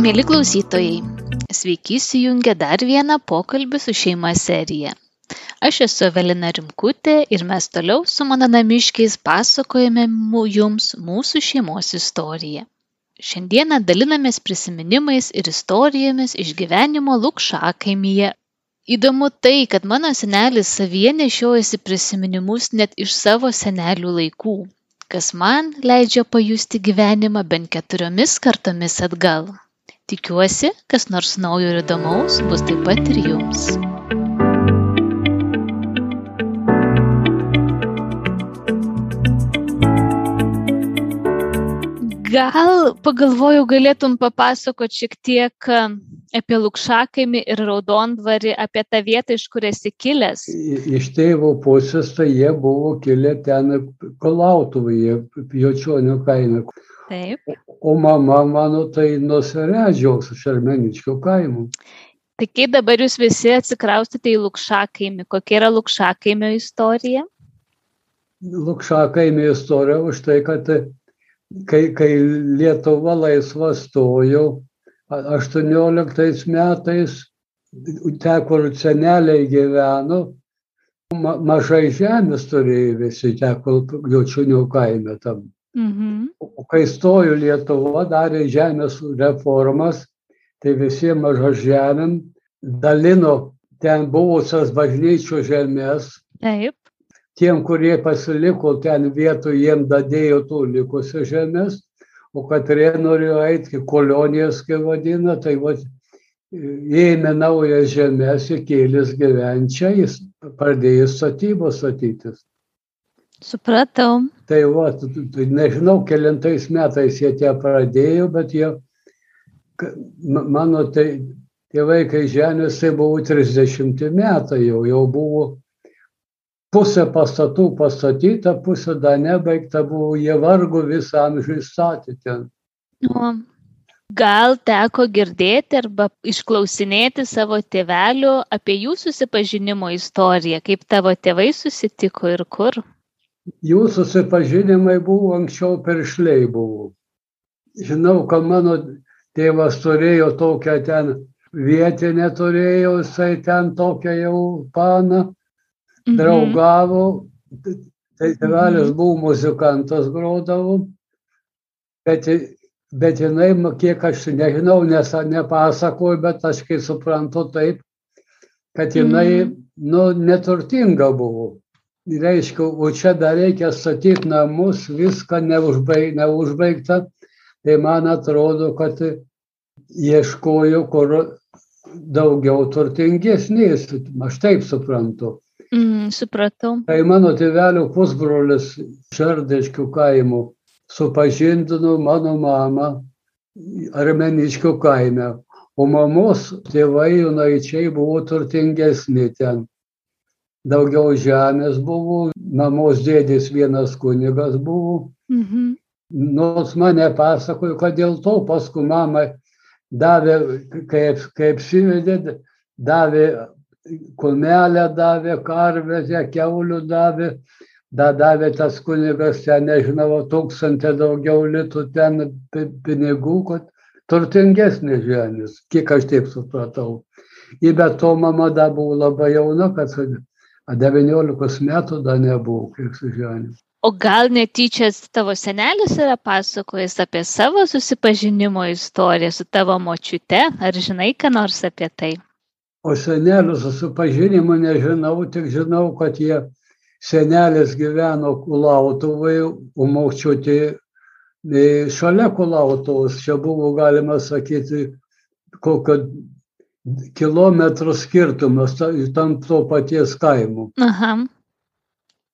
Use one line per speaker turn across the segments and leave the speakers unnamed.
Mėly klausytojai, sveiki įsijungę dar vieną pokalbį su šeima seriją. Aš esu Evelina Rimkutė ir mes toliau su mano namiškiais pasakojame jums mūsų šeimos istoriją. Šiandieną dalinamės prisiminimais ir istorijomis iš gyvenimo Lukšakaimyje. Įdomu tai, kad mano senelis savyje nešiojasi prisiminimus net iš savo senelių laikų, kas man leidžia pajusti gyvenimą bent keturiomis kartomis atgal. Tikiuosi, kas nors naujo ir įdomaus bus taip pat ir jums. Gal pagalvojau, galėtum papasakoti šiek tiek apie Lukšakaimį ir Raudondvarį, apie tą vietą, iš kur esi kilęs.
Iš tėvo pusės tai jie buvo kilę ten Kolautuvai, Jočionio kaime.
Taip.
O mama mano tai nusiredžiaus Šermeničkio kaimų.
Tai kai dabar jūs visi atsikraustėte į Lukšakaimį, kokia yra Lukšakaimio istorija?
Lukšakaimio istorija už tai, kad kai, kai Lietuva laisva stojo 18 metais, ten, kur seneliai gyveno, ma, mažai žemės turėjo visi, ten, kur Jočiunių kaime tam. Mhm. O kai stojo Lietuva, darė žemės reformas, tai visiems maža žemėm dalino ten buvusias bažnyčių žemės.
Taip.
Tiem, kurie pasiliko ten vietų, jiem dadėjo tų likusių žemės, o katrie norėjo eiti, kolonijas, kaip vadina, tai va, ėmė naujas žemės, įkėlės gyvenčia, jis pradėjo statybos statytis.
Supratau.
Tai va, nežinau, kelintais metais jie tie pradėjo, bet jie, mano tai, tėvai, kai žemės, tai buvo 30 metai jau, jau buvo pusė pastatų pastatyta, pusė dar nebaigta buvo, jie vargu visą amžių statė ten.
O, gal teko girdėti arba išklausinėti savo tėvelių apie jų susipažinimo istoriją, kaip tavo tėvai susitiko ir kur?
Jų susipažinimai buvo anksčiau peršliai buvo. Žinau, kad mano tėvas turėjo tokią ten vietinę turėjo, jisai ten tokią jau paną, mhm. draugavo, tai tėvelis buvo muzikantas grodavo, bet, bet jinai, kiek aš nežinau, nes nepasakoju, bet aš kai suprantu taip, kad jinai, mhm. nu, neturtinga buvo reiškia, o čia dar reikia statyti namus, viską neužbaig, neužbaigta, tai man atrodo, kad ieškojo kur daugiau turtingesnės, aš taip suprantu.
Mm, supratau.
Kai mano tėvelio pusbrolis Šardeškių kaimo supažindino mano mamą Armeniškių kaime, o mamos tėvai junaičiai buvo turtingesni ten daugiau žemės buvo, mamos dėdės vienas kunigas buvo. Mhm. Nors mane pasakojo, kad dėl to paskui mama davė, kaip, kaip sivedė, davė kumelę, davė karvę, keulių davė, da davė tas kunigas ten, nežinau, tūkstantį daugiau litų ten pinigų, kad turtingesnė žemės, kiek aš taip supratau. Ir be to mama da buvo labai jauna, kad 19 metų dar nebuvo, kiek sužinojau.
O gal netyčia tavo senelis yra pasakojęs apie savo susipažinimo istoriją su tavo močiute, ar žinai ką nors apie tai?
O senelio susipažinimo nežinau, tik žinau, kad jie senelis gyveno Kulautuvai, o močiutė e, šalia Kulautovos, čia buvo galima sakyti, kokio kilometrų skirtumas tam to paties kaimo.
Aha.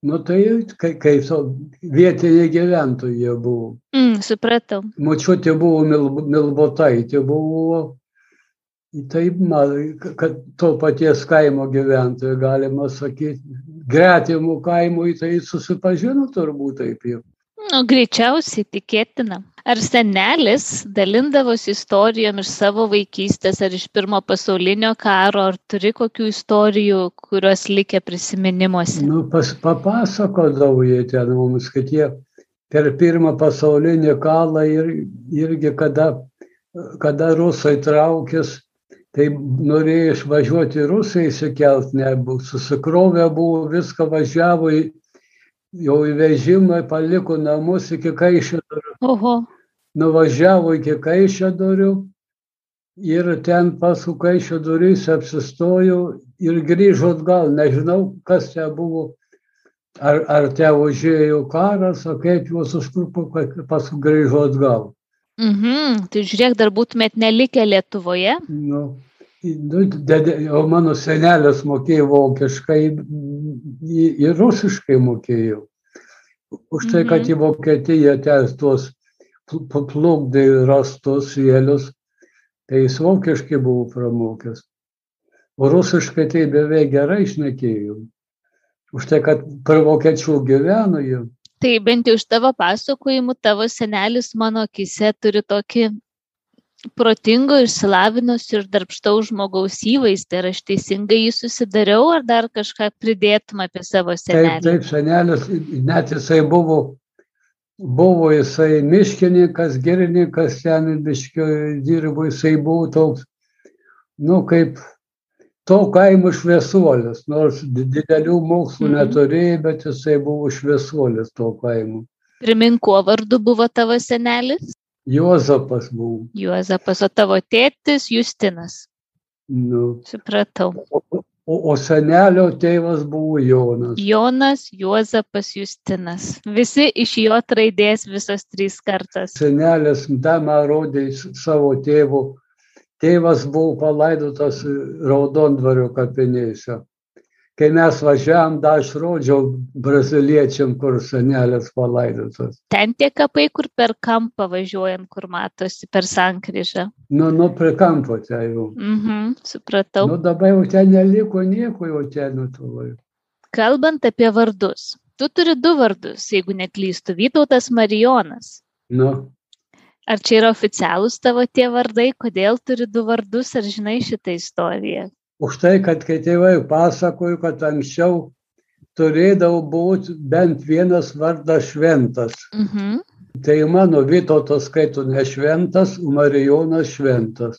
Nu tai kaip kai so, vietiniai gyventojai buvo.
Mm, supratau.
Mačiutė buvo mil, milbotaitė, buvo taip, kad to paties kaimo gyventojai, galima sakyti, gretimų kaimų, tai susipažino turbūt taip jau.
Nu, greičiausiai tikėtina. Ar senelis dalindavosi istorijom iš savo vaikystės ar iš pirmo pasaulinio karo, ar turi kokių istorijų, kurios likę prisiminimuose?
Nu, pas, papasakodavo jie ten mums, kad jie per pirmą pasaulinį karą ir, irgi kada kada rusai traukės, tai norėjo išvažiuoti rusai įsikelt, nebuvo, susikrovę buvo, viską važiavo, jau į vežimą, paliko namus iki Kaišėdorių.
Oho.
Nuvažiavo iki Kaišėdorių ir ten paskui Kaišėdorys apsistojo ir grįžo atgal, nežinau, kas čia buvo ar, ar te užėjo karas, o kaip juos užkrupo, paskui grįžo atgal.
Mhm, tai žiūrėk, dar būtumėt nelikę Lietuvoje.
Nu, nu, dede, o mano senelis mokėjo vokiškai ir rusiškai mokėjo. Už tai, kad į Vokietiją tes tuos plukdė rastus vėlius, tai jis vokiškai buvo pramokęs. O rusiškai tai beveik gerai išnekėjau už tai, kad per vokiečių gyveno jau.
Tai bent jau iš tavo pasakojimų, tavo senelis mano akise turi tokį protingo, išsilavinusių ir darbštaus žmogaus įvaizdį. Ar aš teisingai jį susidariau, ar dar kažką pridėtum apie savo senelį?
Taip, taip, senelis, net jisai buvo, buvo jisai miškininkas, girininkas, ten miškio dirbo, jisai buvo toks, nu, kaip to kaimo šviesuolis, nors didelių mokslų
Mhm.
neturėjo, bet jisai buvo šviesuolis to kaimo.
Primink, kuo vardu buvo tavo senelis?
Juozapas buvo.
Juozapas, o tavo tėtis Justinas.
Nu.
Supratau.
O, o, o senelio tėvas buvo Jonas.
Jonas, Juozapas, Justinas. Visi iš jo raidės visos trys kartas.
Senelis damą rodė savo tėvo. Tėvas buvo palaidotas Raudondvario kapinėse. Kai mes važiavam, da aš rodžiau braziliečiam, kur senelis palaidotas.
Ten tie kapai, kur per kampą važiuojam, kur matosi per sankryžą.
Nu, nu, prie kampo ten jau.
Mhm, supratau.
Nu, dabar jau ten neliko nieko, jau ten nutolai.
Kalbant apie vardus. Tu turi du vardus, jeigu neklystu. Vytautas Marijonas.
Nu,
Ar čia yra oficialūs tavo tie vardai? Kodėl turi du vardus? Ar žinai šitą istoriją?
Už tai, kad kai tėvai pasakojo, kad anksčiau turėdavo būti bent vienas vardas šventas.
Mhm.
Tai mano Vytautas skaito ne šventas, o Marijonas šventas.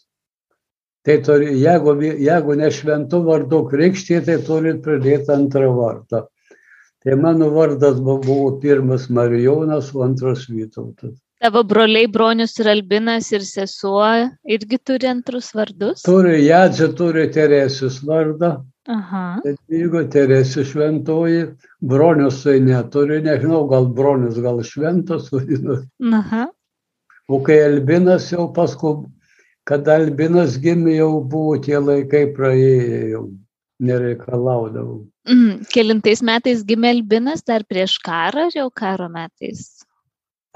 Tai turi, jeigu, jeigu ne šventų vardu krikštė, tai turit pridėti antrą vardą. Tai mano vardas bu- buvo pirmas Marijonas, o antras Vytautas.
Tavo broliai Bronius ir Albinas ir sesuo irgi turi antrus vardus?
Turi Jadžia, turi Teresės vardą,
Aha.
jeigu Teresė šventoji, bronius tai neturi, nežinau, gal bronius, gal šventas.
Aha.
O kai Albinas jau paskui, kada Albinas gimė, jau buvo tie laikai praėję, jau nereikalaudavau.
Mm. Kelintais metais gimė Albinas, dar prieš karą ar jau karo metais?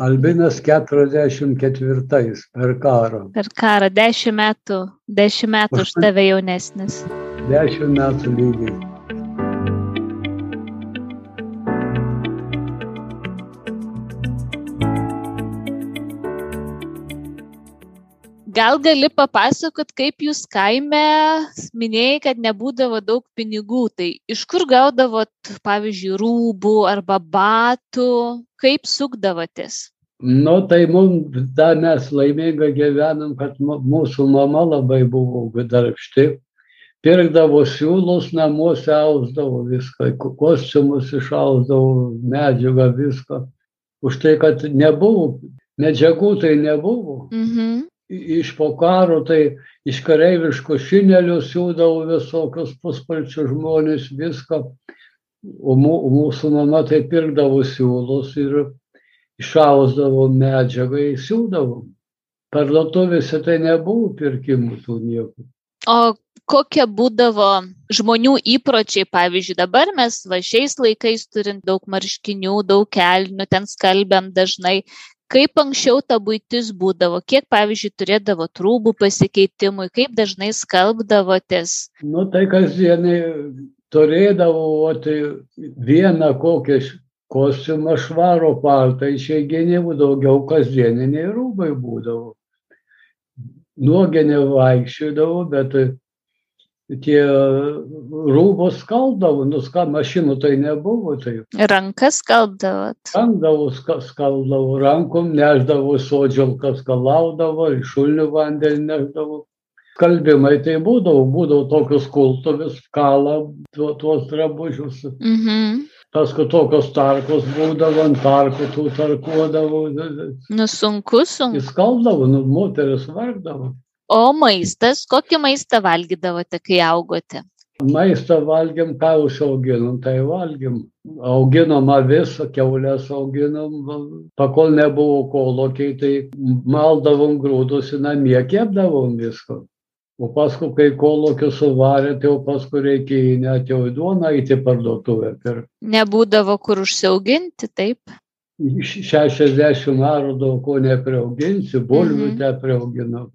Albinas 44 per karą,
Per karą dešimt metų, dešimt metų už tave jaunesnis.
10 metų lygiai.
Gal gali papasakot, kaip jūs kaime minėjai, kad nebūdavo daug pinigų. Tai iš kur gaudavot, pavyzdžiui, rūbų arba batų, kaip sukdavotės?
Nu, tai mums dar mes laimingai gyvenam, kad mūsų mama labai buvo darbšti. Pirkdavo siūlus, namuose ausdavo viską, ko- kostiumus išausdavo, medžiagą viską. Už tai, kad nebuvo, medžiagų tai nebuvo.
Mhm.
Iš po karo tai iš kareiviškų šinelių siūdavo visokius puspalčių žmonės, viską. O mūsų mama tai pirkdavo siūlus ir išausdavo medžiagą, įsiūdavo. Parduotuvėse tai nebuvo pirkimų tų nieko.
O kokie būdavo žmonių įpročiai, pavyzdžiui, dabar mes va šiais laikais turint daug marškinių, daug kelnių, ten skalbiam dažnai. Kaip anksčiau ta būtis būdavo, kiek, pavyzdžiui, turėdavo trūbų pasikeitimui, kaip dažnai skalbdavotės.
Nu tai kasdienai turėdavo tai vieną kokią kostiumą švaro paltą, išeiginė daugiau kasdieniniai rūbai būdavo. Nuogenė vaikščiodavo, bet tie rūbus skaldavo, nu ką mašinų tai nebuvo, tai
Rankas skalbdavot.
skandavo, skaldavo rankom, neždavo sodžialkas, skalaudavo, iš šulnių vandenį neždavo. Skalbimai tai būdavo, būdavo tokius kultovis, kala tuo- tuos drabužius.
Mhm.
Paskui tokios tarkos būdavo, ant tarkų tų tarkuodavo,
Nu sunku, sunku.
įskaldavo, nu, moteris vargdavo.
O maistas, kokį maistą valgydavote, kai augote?
Maistą valgėm, ką užauginom, tai valgėm. Auginom avis, keulės auginom, pakol nebuvo kolokiai, tai maldavom grūdus į namie, kepdavom viską. O paskui, kai kolokius suvarė, tai jau paskui reikėjo net jau į duoną eiti į parduotuvę. Per
Nebūdavo kur užsiauginti, taip?
60 arų daug ko nepriauginsi, bulvių
Mhm.
te priaugina.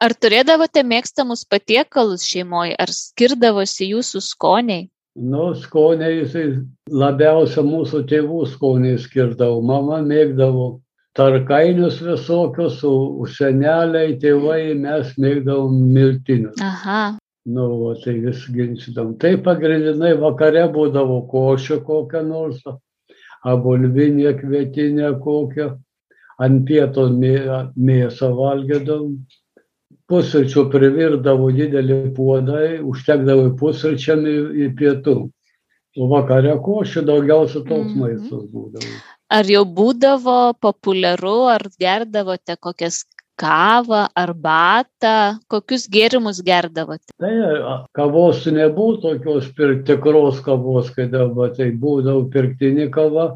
Ar turėdavote mėgstamus patiekalus šeimoje, ar skirdavosi jūsų skoniai?
Nu, skoniai jisai labiausia mūsų tėvų skoniai skirdavo. Mama mėgdavo tarkainius visokius, o o seneliai, tėvai mes mėgdavom miltinius.
Aha,
Nu, va, tai vis ginčydam. Tai pagrindinai vakare būdavo košė kokią nors, abolvinė, kvietinė kokią, ant pieto mė- mėsą valgydavom. Pusryčių privirdavo didelį puodai, užtekdavo pusryčiam į, į pietų. O vakare košė daugiausia toks
Mhm.
maistas būdavo.
ar jau būdavo populiaru, ar gerdavote kokias kavą, arbatą, kokius gėrimus gerdavote?
Tai kavos nebuvo tokios pir, tikros kavos, kai dabar tai būdavo pirktinė kava,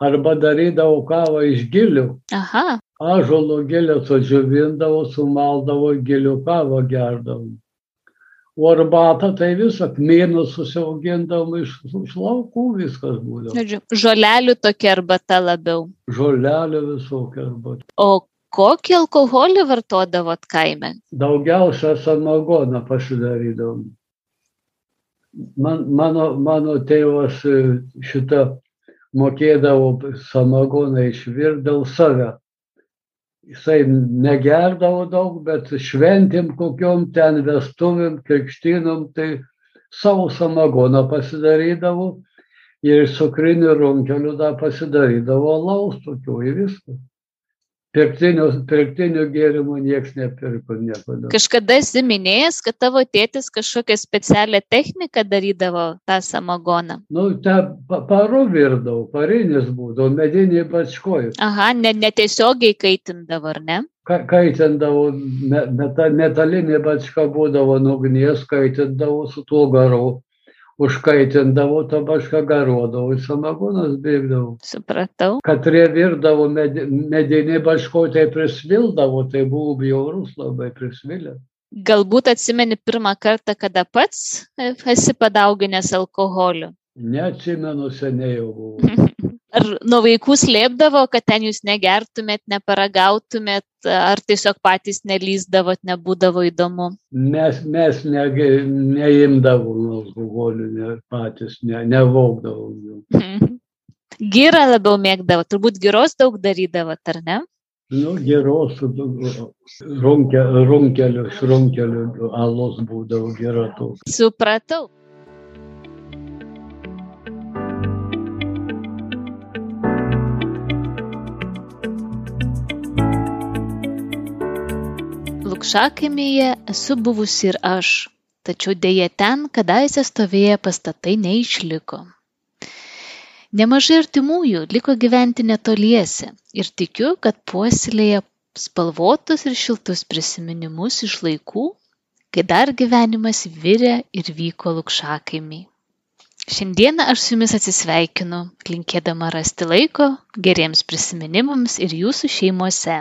arba darydavo kavą iš gilių.
Aha,
Ažuolo gilę sudžiovindavo, sumaldavo gilių kavą gerdavo. O arbatą tai visą kmynus susiaugindavom iš, iš laukų, viskas būdavo.
žodžiu, žolelių tokia arbata labiau.
Žolelė visokia arbata.
O kokį alkoholį vartodavot kaime?
Daugiausia samagoną pasidarydavom. Man, mano, mano tėvas e, šitą mokėdavo samagoną išvirti dėl save. Jisai negerdavo daug, bet šventėm kokiom ten vestuvėm, krikštynom, tai savo samagoną pasidarydavo ir cukrinių runkelių dar pasidarydavo alaus tokių ir viskas. Pirktinių, pirktinių gėrimų niekas nepirko niekada.
Kažkada esi minėjęs, kad tavo tėtis kažkokią specialią techniką darydavo tą samagoną.
Nu, tą pa- paru virdau, parinis būdavo, mediniai bačkoj.
Aha, ne, netiesiogiai kaitindavo, ar ne?
Ka- Kaitindavo, me- meta, metalinė bačka būdavo nugnies, kaitindavo su tuo garu. Užkaitindavo, tą bačką garuodavo, ir samagonas bėgdavo.
Supratau.
Katrie virdavo medi- mediniai bačkoj, tai prisvildavo, tai buvo bjaurus labai prisvilę.
Galbūt atsimeni pirmą kartą, kada pats esi padauginęs alkoholio.
Neatsimenu seniai jau buvo.
Ar nuo vaikų slėpdavo, kad ten jūs negertumėt, neparagautumėt, ar tiesiog patys nelyzdavot, nebūdavo įdomu?
Mes, mes nege- neimdavom alkoholį, ne, patys ne, nevogdavom jų.
Gyrą labiau mėgdavo, turbūt gyros daug darydavot, ar ne?
Nu, geros, runke, runkelio, šrunkelio alos būdavo gera to.
Supratau. Lukšakimėje esu buvusi ir aš, tačiau dėja ten kadaise stovėję pastatai neišliko. Nemažai artimųjų liko gyventi netoliese ir tikiu, kad puoselėje spalvotus ir šiltus prisiminimus iš laikų, kai dar gyvenimas virė ir vyko lukšakaimiai. Šiandieną aš su jumis atsisveikinu, linkėdama rasti laiko geriems prisiminimams ir jūsų šeimose.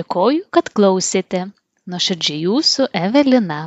Dėkoju, kad klausėte. Nuoširdžiai jūsų Evelina.